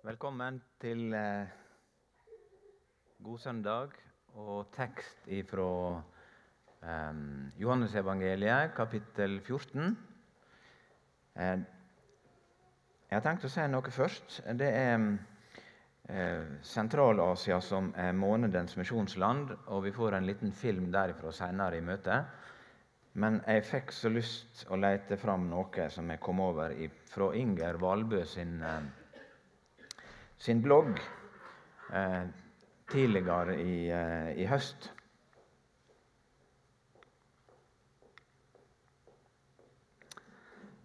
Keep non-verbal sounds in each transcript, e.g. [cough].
Velkommen til eh, god søndag og tekst fra eh, Johannesevangeliet, kapittel 14. Eh, jeg har tenkt å si noe først. Det er eh, Sentral-Asia som er månedens misjonsland, og vi får en liten film derifra senere i møtet. Men jeg fikk så lyst å lete fram noe som jeg kom over fra Inger Valbø sin eh, sin blogg eh, tidligere i, eh, i, høst.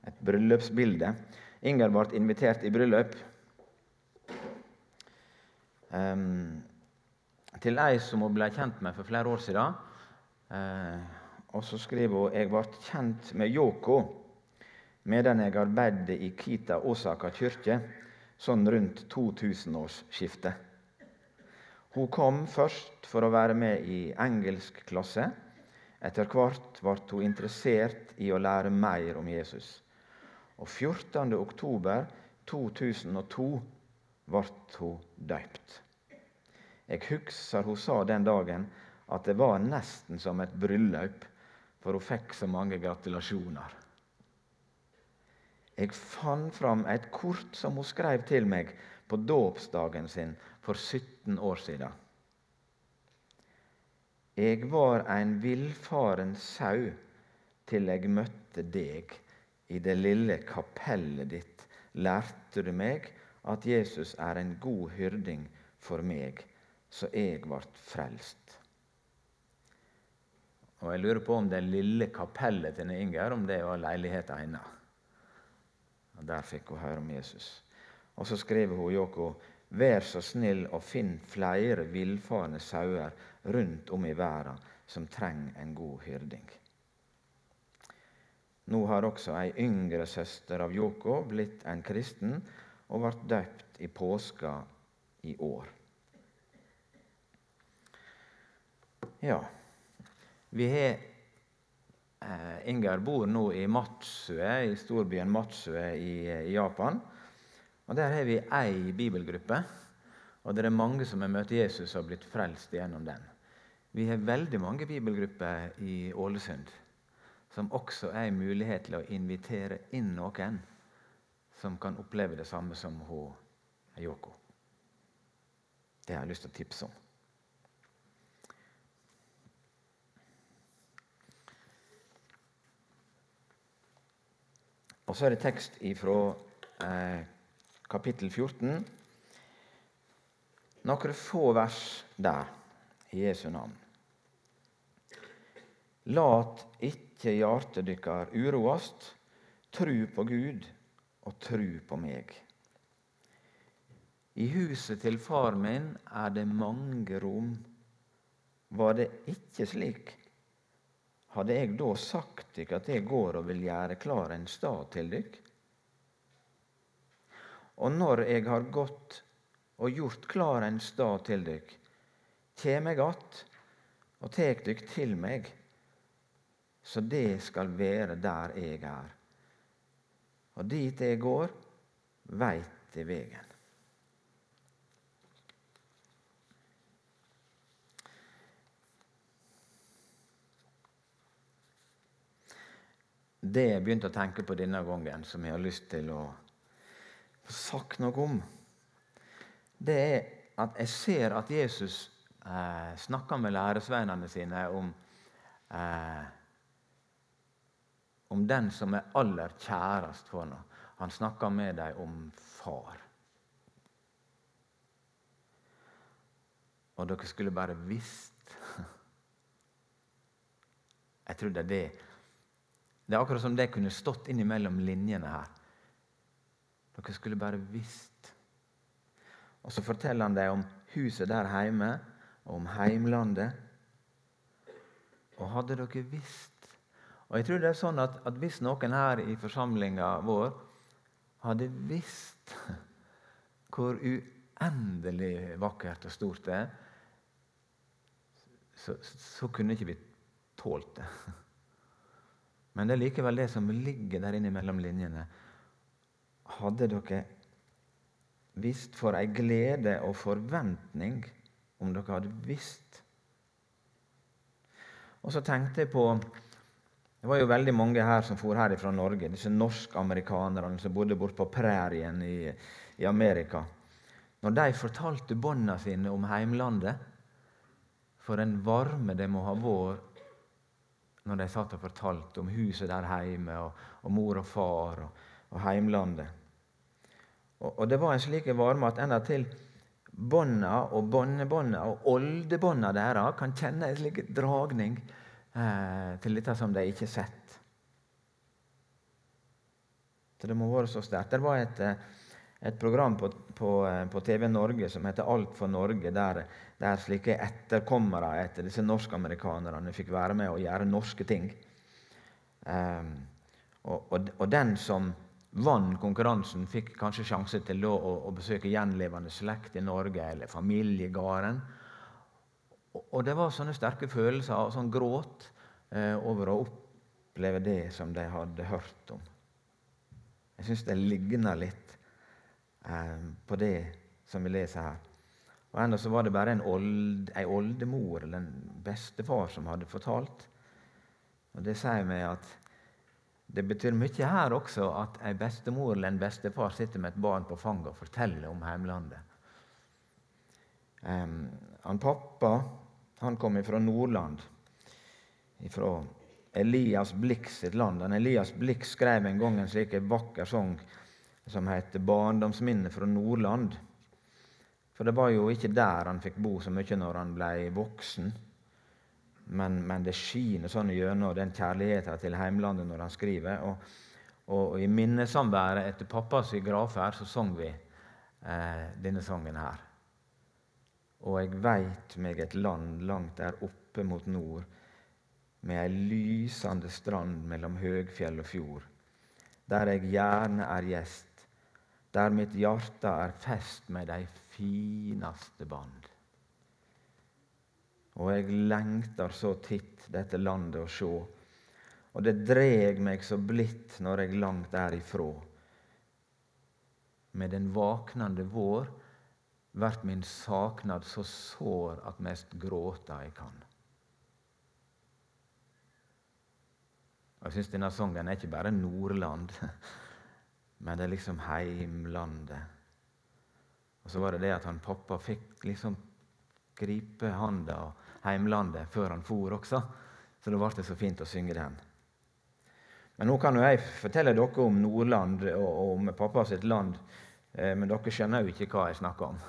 Et bryllupsbilde. Inger ble invitert i bryllup. Um, til ei som hun ble kjent med for flere år siden. Uh, og så skriver hun jeg ble kjent med Yoko medan jeg arbeidet i Kita Osaka kirke sånn rundt 2000-årsskiftet. Hun kom først for å være med i engelsk klasse. Etter hvert ble hun interessert i å lære mer om Jesus. Og 14. oktober 2002 ble hun døypt. Jeg husker hun sa den dagen at det var nesten som et bryllup, for hun fikk så mange gratulasjoner. Jeg fant fram et kort som hun skrev til meg på dåpsdagen sin for 17 år siden. Jeg var en villfaren sau til jeg møtte deg. I det lille kapellet ditt lærte du meg at Jesus er en god hyrding for meg, så jeg ble frelst. Og Jeg lurer på om det lille kapellet til Inger om det var leiligheten hennes. Og Der fikk hun høre om Jesus. Og så skriver hun Joko Vær så snill og finn flere villfarne sauer rundt om i verden som trenger en god hyrding. Nå har også ei yngre søster av Joko blitt en kristen og ble døpt i påska i år. Ja, vi har Inger bor nå i Matsue, i storbyen Matsue i, Japan. Og Der har vi ei bibelgruppe, og det er mange som har møtt Jesus og blitt frelst gjennom den. Vi har veldig mange bibelgrupper i Ålesund som også er en mulighet til å invitere inn noen som kan oppleve det samme som hun, Yoko. Det har jeg lyst til å tipse om. Og så er det tekst fra eh, kapittel 14. Noen få vers der i Jesu navn. Lat ikke hjertet dykkar uroast. Tru på Gud og tru på meg. I huset til far min er det mange rom. Var det ikke slik, hadde jeg da sagt dykk at jeg går og vil gjøre klar en stad til dykk? Og når jeg har gått og gjort klar en stad til dykk, kjem jeg att og tek dykk til meg, så det skal være der jeg er. Og dit jeg går, veit jeg vegen. Det jeg begynte å tenke på denne gangen, som jeg har lyst til å få sagt noe om, det er at jeg ser at Jesus eh, snakker med læresveinene sine om eh, om den som er aller kjærest for ham. Han snakker med dem om far. Og dere skulle bare visst [laughs] Jeg tror det er det det er akkurat som det kunne stått innimellom linjene her. Dere skulle bare visst. Og så forteller han dem om huset der hjemme, og om heimlandet. Og hadde dere visst Og jeg tror det er sånn at, at hvis noen her i forsamlinga vår hadde visst hvor uendelig vakkert og stort det er, så, så kunne ikke vi tålt det. Men det er likevel det som ligger der inne mellom linjene. Hadde dere visst for ei glede og forventning om dere hadde visst. Og så tenkte jeg på Det var jo veldig mange her som for her fra Norge. Disse norsk-amerikanerne som bodde borte på prærien i, i Amerika. Når de fortalte båndene sine om heimlandet, for en varme det må ha vært når de satt og fortalte om huset der hjemme, og, og mor og far og, og heimlandet. Og, og, det var en slik varme at endatil bånda og båndebånda og oldebånda deres kan kjenne en slik dragning eh, til dette som de ikke har sett. Så det må være så sterkt. Det var et, eh, et program på, på, eh, på, TV Norge som heter Alt for Norge, der, der slike etterkommere etter disse norskamerikanerne fikk være med og gjøre norske ting. Um, og, og, og, den som vant konkurransen, fikk kanskje sjanse til å, å, besøke gjenlevende slekt i Norge, eller familiegården. Og, og, det var sånne sterke følelser, og sånn gråt, eh, over å oppleve det som de hadde hørt om. Jeg syns det ligner litt på det som vi leser her. Og Enda så var det bare en old, ei oldemor eller en bestefar som hadde fortalt. Og Det sier meg at det betyr mye her også at ei bestemor eller en bestefar sitter med et barn på fanget og forteller om heimlandet. Um, han Pappa han kom fra Nordland, fra Elias Blix sitt land. Han Elias Blix skrev en gang en slik vakker sang som heter 'Barndomsminne fra Nordland'. For det var jo ikke der han fikk bo så mye når han ble voksen. Men, men det skiner sånn gjennom den kjærligheten til heimlandet når han skriver. Og, og i minnesamværet etter pappas gravferd så sang vi eh, denne sangen her. Og jeg veit meg et land langt der oppe mot nord, med ei lysende strand mellom høgfjell og fjord, der jeg gjerne er gjest der mitt hjerte er fest med de fineste band. Og jeg lengter så titt dette landet å sjå, og det dreg meg så blidt når jeg langt er ifrå. Med den vaknande vår vert min saknad så sår at mest gråta jeg kan. Og Jeg syns denne sangen er ikke bare Nordland. [laughs] Men det er liksom heimlandet. Og så var det det at han pappa fikk liksom gripe handa og heimlandet før han for også. Så da ble det så fint å synge den. Men nå kan jo jeg fortelle dere om Nordland og om pappa sitt land. Eh, men dere skjønner jo ikke hva jeg snakker om.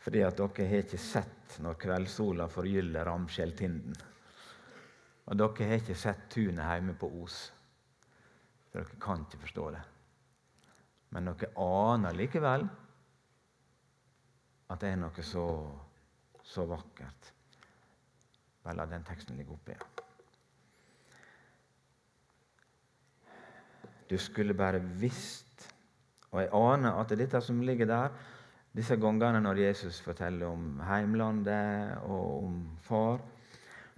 Fordi at dere har ikke sett når kveldssola forgyller Ramskjelltinden. Og dere har ikke sett tunet hjemme på Os. For dere kan ikke forstå det. Men dere aner likevel at det er noe så, så vakkert. Bare la den teksten ligge oppe igjen. Du skulle bare visst Og jeg aner at det er dette som ligger der, disse gangene når Jesus forteller om heimlandet og om far.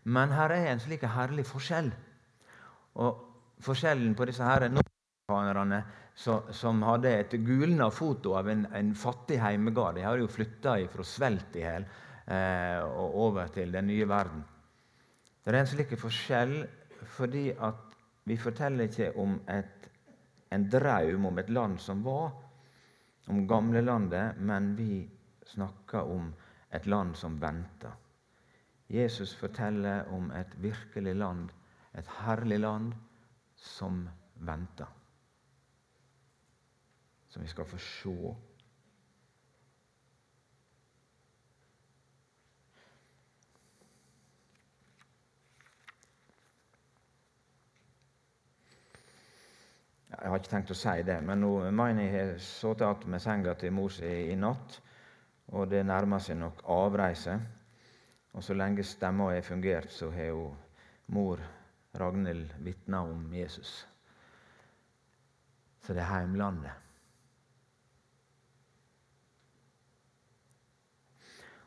Men her er en slik herlig forskjell. Og forskjellen på disse her nordamerikanerne som hadde et gulna foto av en, en fattig heimegard. De hadde jo flytta fra svelt i hjel eh, og over til den nye verden. Det er en slik forskjell fordi at vi forteller ikke om et, en drøm om et land som var, om gamlelandet, men vi snakker om et land som venter. Jesus forteller om et virkelig land, et herlig land, som venter som vi skal få se. Jeg har ikke tenkt å si det, men nå jeg har sittet igjen med senga til mor si i natt, og det nærmer seg nok avreise. Og så lenge stemma har fungert, så har jo mor Ragnhild vitna om Jesus. Så det er heimlandet.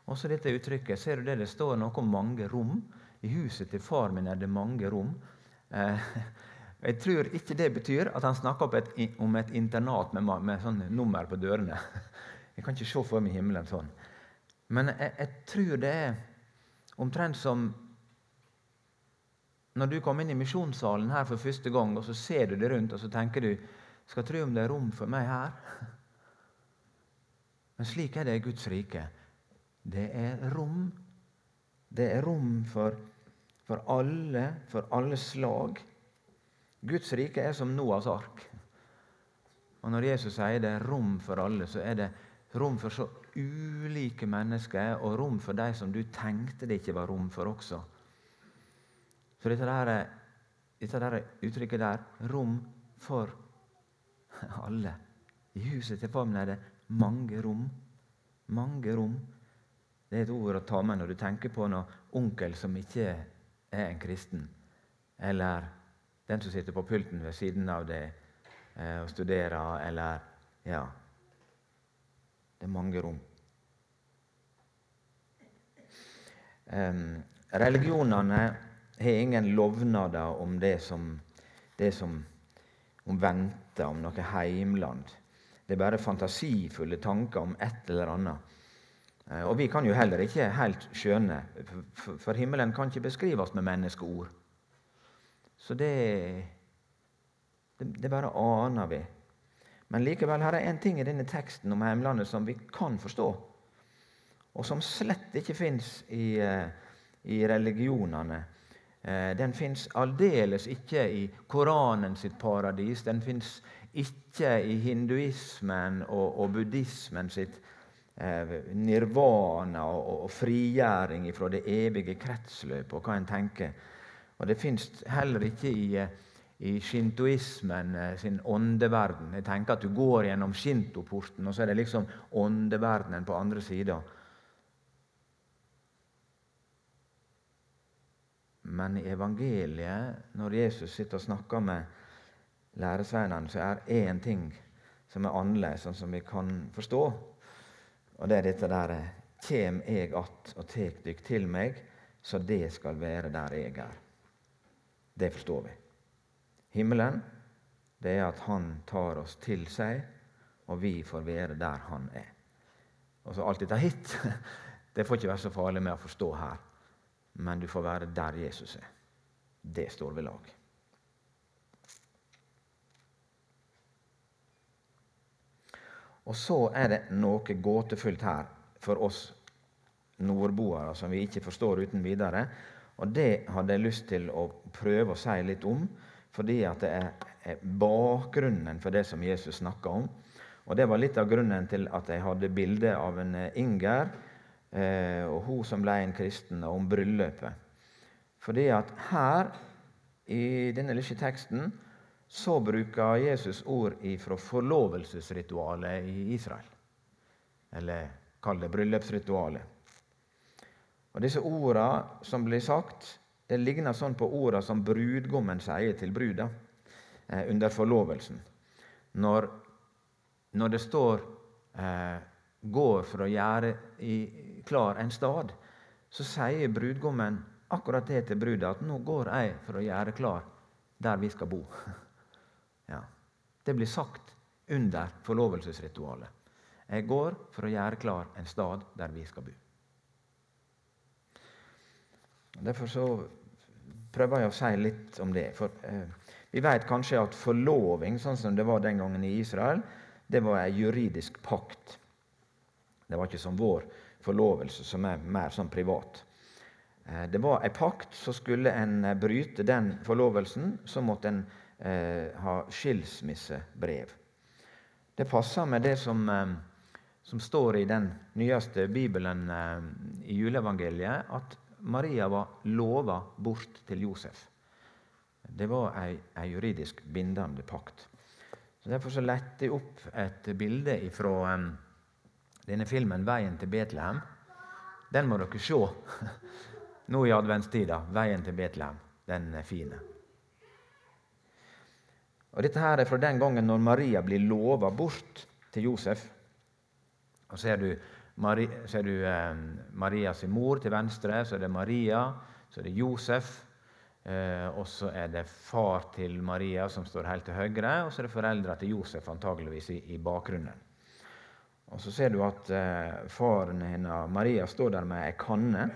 Også dette uttrykket. Ser du det? Det står noe om mange rom. I huset til far min er det mange rom. Eh, [laughs] Jeg tror ikke det betyr at han snakker et, om et internat med, med sånn nummer på dørene. [laughs] Jeg kan ikke se for meg himmelen sånn. Men jeg, jeg tror det er omtrent som når du kommer inn i misjonssalen her for første gang, og så ser du det rundt, og så tenker du skal tro om det er rom for meg her. [laughs] Men slik er det i Guds rike. Det er rom. Det er rom for, for alle, for alle slag. Guds rike er som Noas ark. Og Når Jesus sier det er rom for alle, så er det rom for så ulike mennesker, og rom for de som du tenkte det ikke var rom for også. Så dette, der, dette der uttrykket der rom for alle. I huset til Famn er det mange rom. Mange rom. Det er et ord å ta med når du tenker på en onkel som ikke er en kristen. Eller den som sitter på pulten ved siden av deg eh, og studerer, eller Ja. Det er mange rom. Um, religionene har ingen lovnader om det som, det som om venter, om noe heimland. Det er bare fantasifulle tanker om et eller annet. Eh, og vi kan jo heller ikke helt skjønne, for himmelen kan ikke beskrives med menneskeord. Så det, det, det bare aner vi. Men likevel her er en ting i denne teksten om hjemlandet som vi kan forstå, og som slett ikke fins i, eh, i religionene. Eh, den fins aldeles ikke i Koranen sitt paradis. Den fins ikke i hinduismen og, og buddhismen sitt eh, nirvana og, frigjøring fra det evige kretsløpet og hva en tenker. Og det fins heller ikke i, eh, i shintoismen sin åndeverden. Jeg tenker at Du går gjennom shintoporten, og så er det liksom åndeverdenen på andre sida. Men i evangeliet, når Jesus sitter og snakker med læresveinene, så er én ting som er annerledes, sånn som vi kan forstå. Og det er dette der Kjem eg att og tek dykk til meg, så det skal være der jeg er. Det forstår vi. Himmelen, det er at Han tar oss til seg, og vi får være der Han er. Og så Alt dette hit, [laughs] det får ikke være så farlig med å forstå her men du får være der Jesus er. Det står ved lag. Og så er det noe gåtefullt her for oss nordboere som vi ikke forstår uten videre. Og det hadde jeg lyst til å prøve å si litt om, fordi at det er bakgrunnen for det som Jesus snakka om. Og det var litt av grunnen til at jeg hadde bilde av en Inger Eh, og hun som ble en kristen, og om bryllupet. Fordi at her, i denne lille teksten, så bruker Jesus ord fra forlovelsesritualet i Israel. Eller kall det bryllupsritualet. Og Disse ordene som blir sagt, det ligner sånn på ordene som brudgommen sier til bruda eh, under forlovelsen. Når, når det står eh, 'går for å gjøre i, klar en stad, så sier brudgommen akkurat det til bruda, at 'nå går jeg for å gjøre klar der vi skal bo'. [laughs] Det blir sagt under forlovelsesritualet. Jeg går for å gjøre klar en stad der vi skal bo. Derfor så prøver jeg å si litt om det. For eh, Vi vet kanskje at forloving, sånn som det var den gangen i Israel, det var en juridisk pakt. Det var ikke som vår forlovelse, som er mer sånn privat. Eh, det var en pakt, så skulle en bryte den forlovelsen, så måtte en eh, ha skilsmissebrev. Det passer med det som, eh, som, står i den nyeste bibelen eh, i juleevangeliet, at Maria var lova bort til Josef. Det var ei, ei juridisk bindende pakt. Så Derfor så lette jeg opp et bilde fra eh, denne filmen 'Veien til Betlehem', den må dere se [laughs] nå i adventstida. 'Veien til Betlehem'. Den er fin. Og Dette her er fra den gangen når Maria blir lova bort til Josef. Og Ser du, Mari, ser du eh, Marias mor til venstre, så er det Maria, så er det Josef. Eh, og så er det far til Maria som står helt til høyre, og så er det foreldra til Josef antageligvis i, i, bakgrunnen. Og Så ser du at eh, faren hennes, Maria, står der med ei kanne,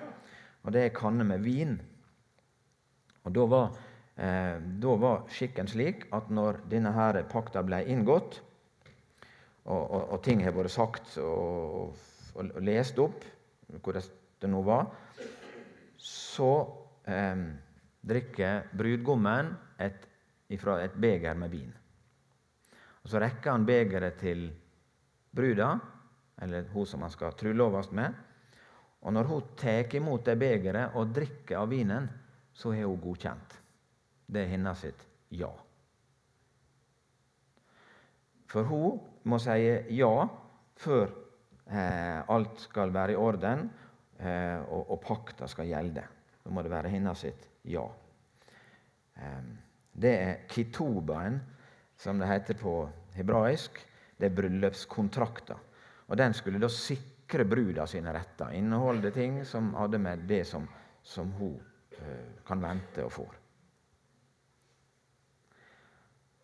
og det er ei kanne med vin. Og Da var, da var skikken slik at når denne her pakta ble inngått, og, og, og ting har vært sagt og, og, lest opp, hvor det nå var, så eh, drikker brudgommen et, fra et beger med vin. Og Så rekker han begeret til bruda, eller hun som han skal trulloves med. Og når hun tar imot det begeret og drikker av vinen, så har hun godkjent. Det er hennes sitt ja. For hun må si ja før eh, alt skal være i orden eh, og, og pakta skal gjelde. Da må det være hennes sitt ja. Det er kitobaen, som det heter på hebraisk. Det er bryllupskontrakta. Og Den skulle da sikre bruda sine retter. Inneholde ting som hadde med det som, som hun eh, kan vente og får.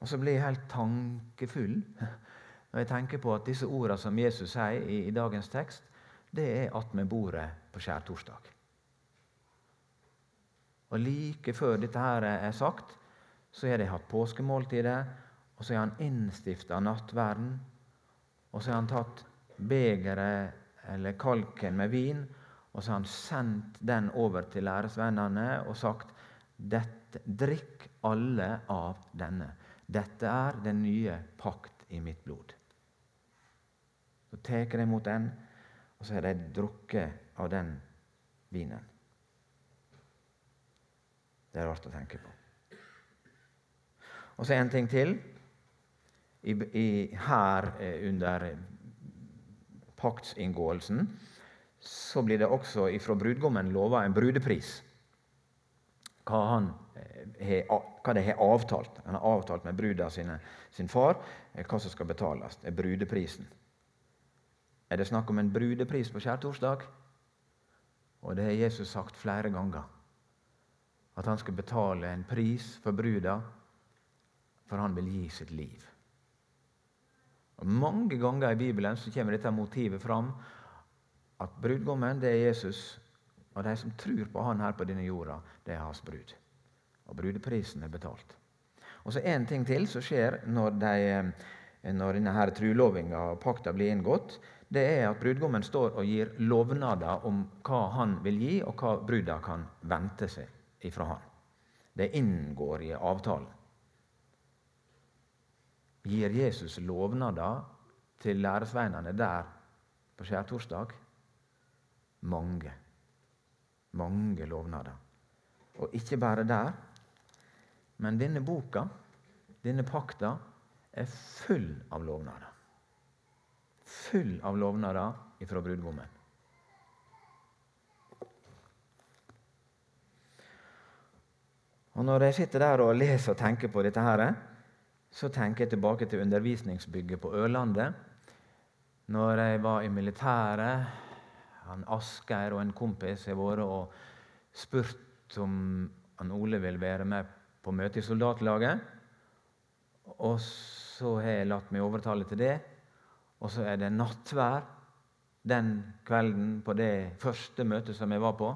Og så blir jeg helt tankefull når jeg tenker på at disse ordene som Jesus sier i, i dagens tekst, det er attmed bordet på skjærtorsdag. Og like før dette her er sagt, så har de hatt påskemåltidet, og så har han innstifta nattverden. Og så har han tatt begeret eller kalken med vin, og så har han sendt den over til læresvennene og sagt dette, drikk alle av denne. Dette er den nye pakt i mitt blod. Så tar de imot den, og så har de drukket av den vinen. Det er rart å tenke på. Og så en ting til. I, i, her eh, under paktsinngåelsen så blir det også ifra brudgommen lova en brudepris. Hva, han, har eh, hva de har avtalt. Han har avtalt med bruda sin far eh, hva som skal betales. Det er brudeprisen. Er det snakk om en brudepris på skjærtorsdag? Og det har Jesus sagt flere ganger at han skal betale en pris for bruda, for han vil gi sitt liv. Og Mange ganger i Bibelen så kommer dette motivet fram at brudgommen det er Jesus, og de som tror på han her på denne jorda, det er hans brud. Og brudeprisen er betalt. Og så En ting til som skjer når, de, når denne her trulovinga og pakta blir inngått, det er at brudgommen står og gir lovnader om hva han vil gi, og hva bruda kan vente seg ifra han. Det inngår i avtalen. Gir Jesus lovnader til læresveinene der på skjærtorsdag? Mange. Mange lovnader. Og ikke bare der, men denne boka, denne pakta, er full av lovnader. Full av lovnader ifra brudgommen. Og Når jeg sitter der og leser og tenker på dette, her, så tenker jeg tilbake til undervisningsbygget på Ørlandet. Når jeg var i militæret, han Asgeir og en kompis har vært og spurt om han Ole vil være med på møte i soldatlaget. Og så har jeg latt meg overtale til det. Og så er det nattvær den kvelden på det første møtet som jeg var på.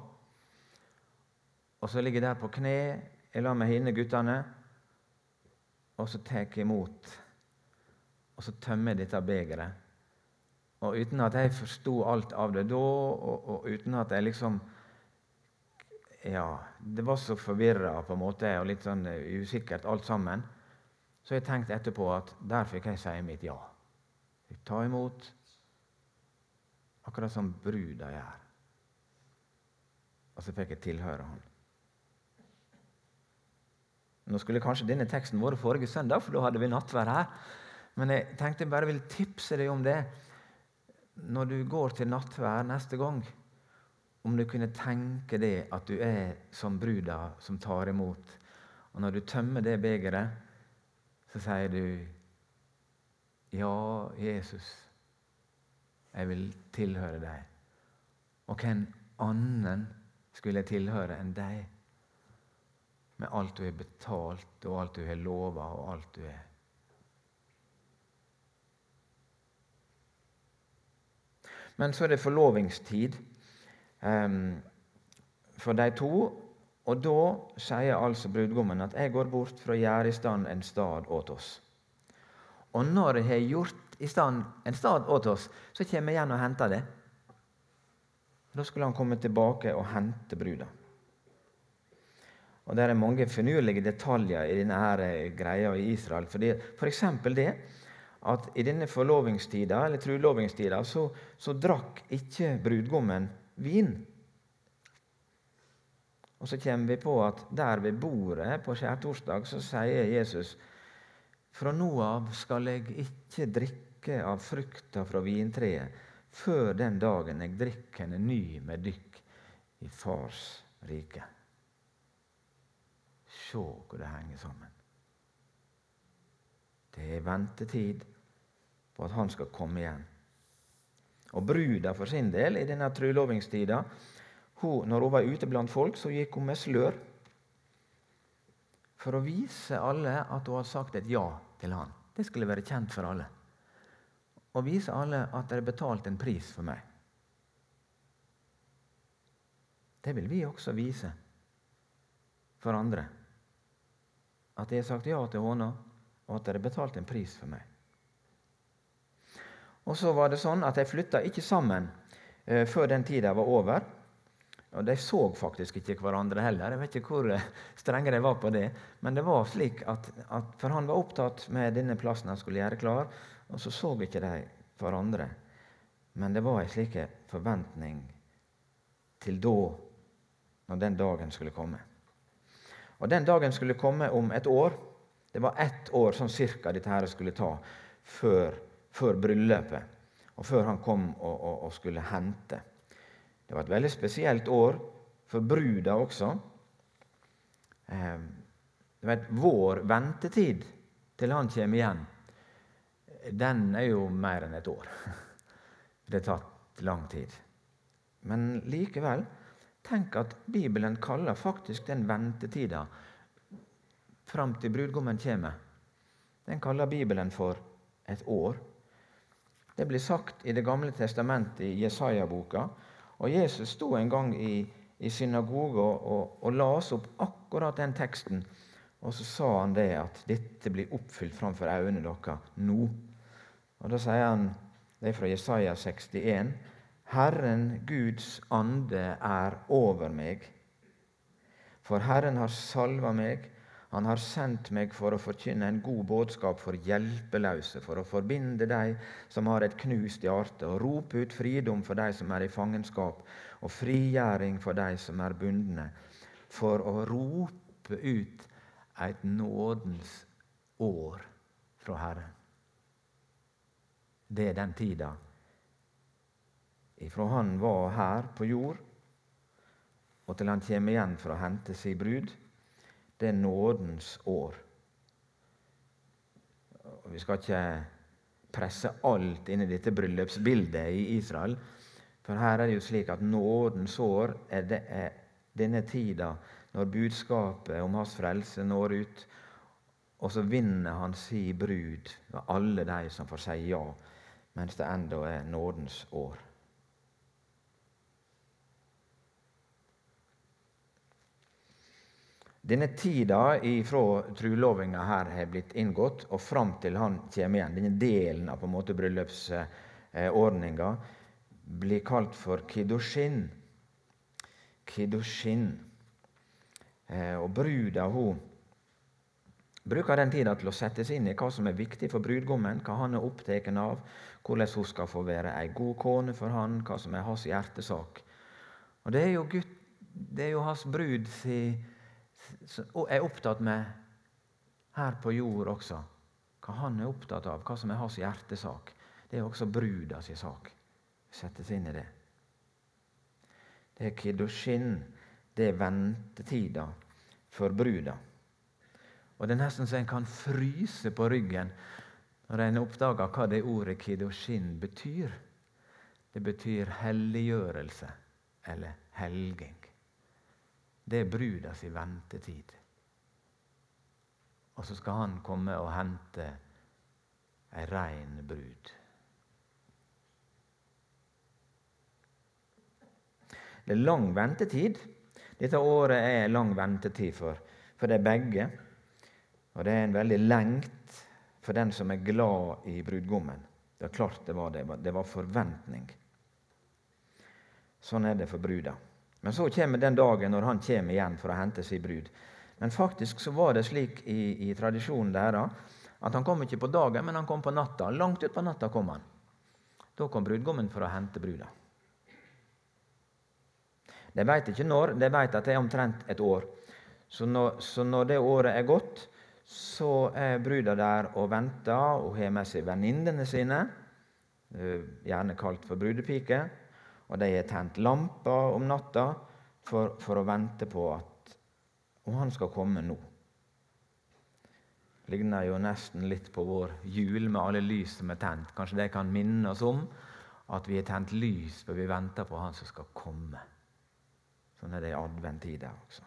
Og så ligger jeg der på kne jeg lar meg hinne guttene, og så tar jeg imot. Og så tømmer jeg dette begeret. Og uten at jeg forsto alt av det da, og, og, uten at jeg liksom Ja, det var så forvirra på en måte, og litt sånn usikkert alt sammen. Så jeg tenkte etterpå at der fikk jeg si mitt ja. Jeg ta imot, akkurat som bruda gjør. Og så fikk jeg tilhøre Han. Nå skulle kanskje denne teksten vært forrige søndag, for da hadde vi nattvær her. Men jeg tenkte jeg bare ville tipse deg om det når du går til nattvær neste gang. Om du kunne tenke det at du er som bruda som tar imot. Og når du tømmer det begeret, så sier du Ja, Jesus, jeg vil tilhøre deg. Og hvem annen skulle jeg tilhøre enn deg? med alt du har betalt, og alt du har lova, og alt du er. Men så er det forlovingstid for de to. Og da sier altså brudgommen at 'jeg går bort for å gjøre i stand en stad åt oss'. Og når jeg har gjort i stand en stad åt oss, så kommer jeg igjen og henter det. Da skulle han komme tilbake og hente bruda. Og Det er mange finurlige detaljer i denne her eh, greia i Israel. F.eks. det at i denne forlovingstida, eller trulovingstida så, så drakk ikke brudgommen vin. Og så kommer vi på at der ved bordet på skjærtorsdag så sier Jesus fra nå av skal jeg ikke drikke av frukta fra vintreet før den dagen jeg drikker henne ny med dykk i Fars rike. Se hvor det henger sammen. Det er ventetid på at han skal komme igjen. Og bruda for sin del i denne trulovingstida hun, Når hun var ute blant folk, så gikk hun med slør for å vise alle at hun hadde sagt et ja til han. Det skulle være kjent for alle. Og vise alle at dere har betalt en pris for meg. Det vil vi også vise for andre. At jeg har sagt ja til henne, og at dere har betalt en pris for meg. Og så var det sånn at De flytta ikke sammen eh, før den tida var over. Og De så faktisk ikke hverandre heller. Jeg vet ikke hvor eh, strenge de var på det. Men det var slik at, at For han var opptatt med denne plassen han skulle gjøre klar, og så så ikke de hverandre. Men det var en slik forventning til da, når den dagen skulle komme. Og den dagen skulle komme om et år. Det var ett år sånn cirka dette her skulle ta før, før bryllupet, og før han kom og, og, og skulle hente. Det var et veldig spesielt år for bruda også. Ehm, du vet, Vår ventetid til han kommer igjen, den er jo mer enn et år. [laughs] Det har tatt lang tid. Men likevel, tenk at Bibelen kaller faktisk den ventetida fram til brudgommen kommer. Den kaller Bibelen for et år. Det blir sagt i Det gamle testamentet, i Jesaja-boka, og Jesus sto en gang i, i synagoga og, og las opp akkurat den teksten. Og så sa han det at dette blir oppfylt framfor øynene deres nå. Og Da sier han det er fra Jesaja 61. Herren Guds ande er over meg, for Herren har salva meg han har sendt meg for å forkynne en god budskap for hjelpeløse, for å forbinde de som har et knust hjerte, og rope ut fridom for de som er i fangenskap, og frigjøring for de som er bundne, for å rope ut et nådens år fra Herren. Det er den tida ifra han var her på jord, og til han kommer igjen for å hente sin brud det er nådens år. Vi skal ikke presse alt inn i dette bryllupsbildet i Israel. For her er det jo slik at nådens år er, det, er denne tida når budskapet om hans frelse når ut. Og så vinner han si brud med alle de som får si ja, mens det enda er nådens år. Denne tida fra trulovinga her har blitt inngått, og fram til han kommer igjen, denne delen av på en måte bryllupsordninga, blir kalt for kiddushin. Kiddushin. Eh, og bruda hun bruker den tida til å sette seg inn i hva som er viktig for brudgommen, hva han er opptatt av, hvordan hun skal få være ei god kone for han, hva som er hans hjertesak. Og Det er jo, Gud, det er jo hans brud si og er opptatt med her på jord også. Hva han er opptatt av, hva som er hans hjertesak. Det er også bruda si sak. Sette seg inn i det. Det er kiddushin. Det er ventetida for bruda. Og Det er nesten så en kan fryse på ryggen når en oppdager hva det ordet kiddushin betyr. Det betyr helliggjørelse eller helging. Det er bruda si ventetid. Og så skal han komme og hente ei rein brud. Det er lang ventetid. Dette året er lang ventetid for, for de begge. Og det er en veldig lengt for den som er glad i brudgommen. Det er klart det var det. Det var forventning. Sånn er det for bruda. Men så kommer den dagen når han kommer igjen for å hente sin brud. Men faktisk så var det slik i, i tradisjonen deres at han kom ikke på dagen, men han kom på natta. Langt utpå natta kom han. Da kom brudgommen for å hente bruda. De veit ikke når, de veit at det er omtrent et år. Så når, så når, det året er gått, så er bruda der og venter og har med seg venninnene sine, eh, gjerne kalt for brudepiker. Og de har tent lamper om natta for, for å vente på at om han skal komme nå. Det Ligner jo nesten litt på vår jul med alle lys som er tent. Kanskje det kan minne oss om at vi har tent lys, for vi venter på han som skal komme. Sånn er det i adventtida også.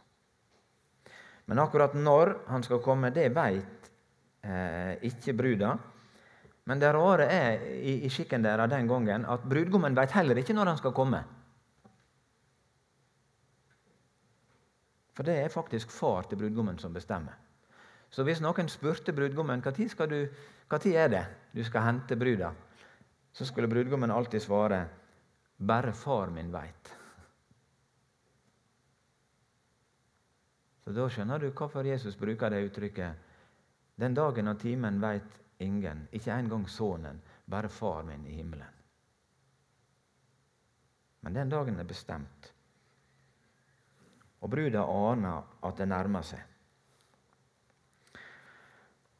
Men akkurat når han skal komme, det veit eh, ikke bruda. Men det rare er i, i skikken deres den gangen at brudgommen veit heller ikke når han skal komme. For det er faktisk far til brudgommen som bestemmer. Så hvis noen spurte brudgommen når tid er det du skal hente bruda, så skulle brudgommen alltid svare bare far min veit. Så Da skjønner du hvorfor Jesus bruker det uttrykket. Den dagen og timen veit ingen, ikke engang sønnen, bare far min i himmelen. Men den dagen er bestemt. Og bruda aner at det nærmer seg.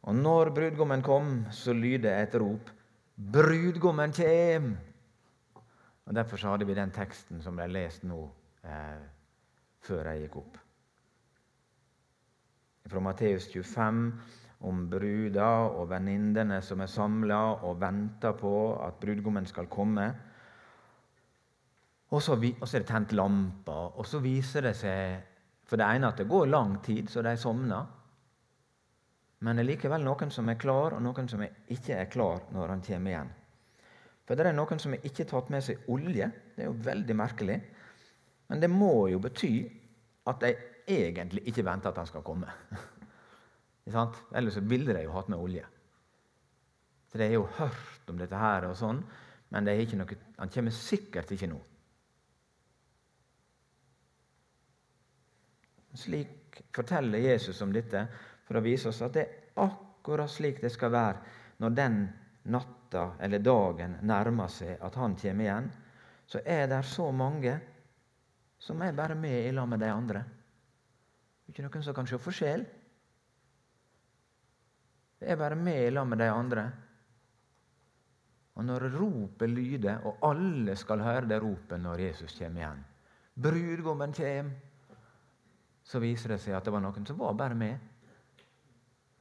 Og når brudgommen kom, så lyder et rop 'Brudgommen kjem!' Og Derfor så hadde vi den teksten som ble lest nå eh, før jeg gikk opp. Fra Matteus 25 om bruda og venninnene som er samla og venter på at brudgommen skal komme. Og så, er det tent lamper, og så viser det seg for det ene at det går lang tid, så de sovner. Men det er likevel noen som er klar, og noen som ikke er klar når han kommer igjen. For det er noen som ikke har tatt med seg olje. Det er jo veldig merkelig. Men det må jo bety at de egentlig ikke venter at han skal komme. [laughs] Ellers ville de jo hatt med olje. Så De har jo hørt om dette her, og sånn, men noe, han kommer sikkert ikke nå. Slik forteller Jesus om dette for å vise oss at det er akkurat slik det skal være når den natta eller dagen nærmer seg at han kommer igjen. Så er det så mange som er bare med i lag med de andre. Ikke noen som kan se forskjell. Det er bare med i lag med de andre. Og når ropet lyder, og alle skal høre det ropet når Jesus kommer igjen Brudgommen kommer. Så viser det seg at det var noen som var bare med.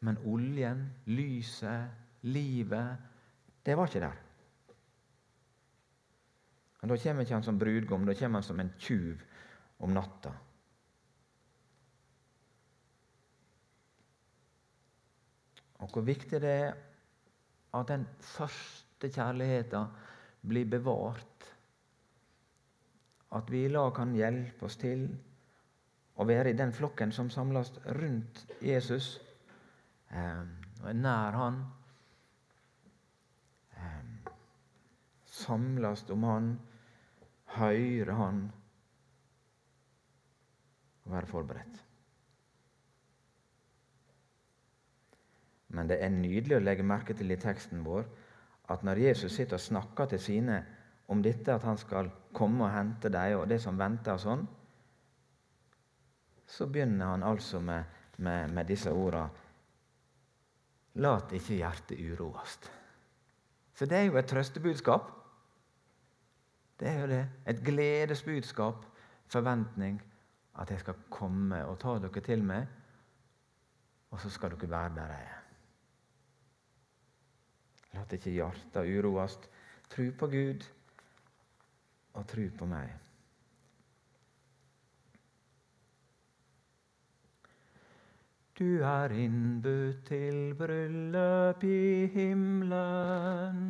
Men oljen, lyset, livet, det var ikke der. Og Da kommer ikke han som brudgom, da kommer han som en tjuv om natta. Og hvor viktig det er at den første kjærligheten blir bevart. At vi i lag kan hjelpe oss til å være i den flokken som samles rundt Jesus eh, og er nær Han. Eh, samles om Han, høre Han og være forberedt. Men det er nydelig å legge merke til i teksten vår at når Jesus sitter og snakker til sine om dette, at han skal komme og hente dem, og det som venter og sånn, så begynner han altså med, med, med disse ordene Lat ikke hjertet uroes. Så det er jo et trøstebudskap. Det er jo det. Et gledesbudskap. Forventning. At jeg skal komme og ta dere til meg, og så skal dere være der jeg er. La ikke hjertet uroes. Tru på Gud og tru på meg. Du er innbudt til bryllup i himmelen.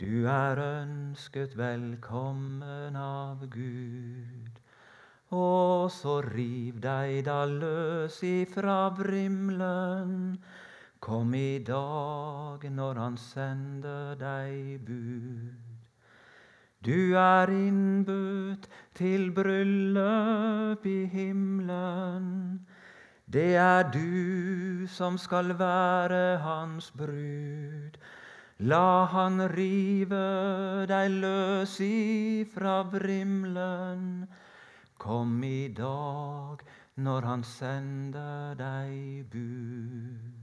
Du er ønsket velkommen av Gud. Og så riv deg da løs ifra vrimlen. Kom i dag når han sender deg bud. Du er innbudt til bryllup i himmelen. Det er du som skal være hans brud. La han rive deg løs ifra vrimlen. Kom i dag når han sender deg bud.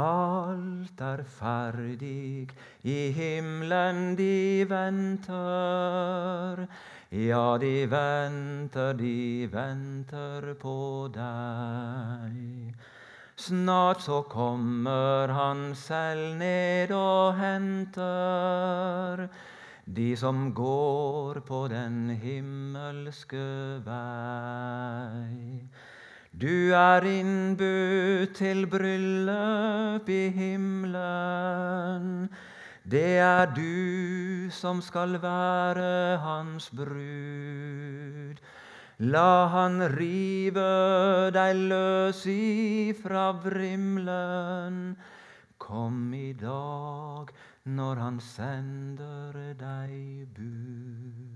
Alt er ferdig, i himmelen de venter. Ja, de venter, de venter på deg. Snart så kommer han selv ned og henter de som går på den himmelske vei. Du er innbudt til bryllup i himmelen. Det er du som skal være hans brud. La han rive deg løs ifra vrimlen. Kom i dag når han sender deg bud.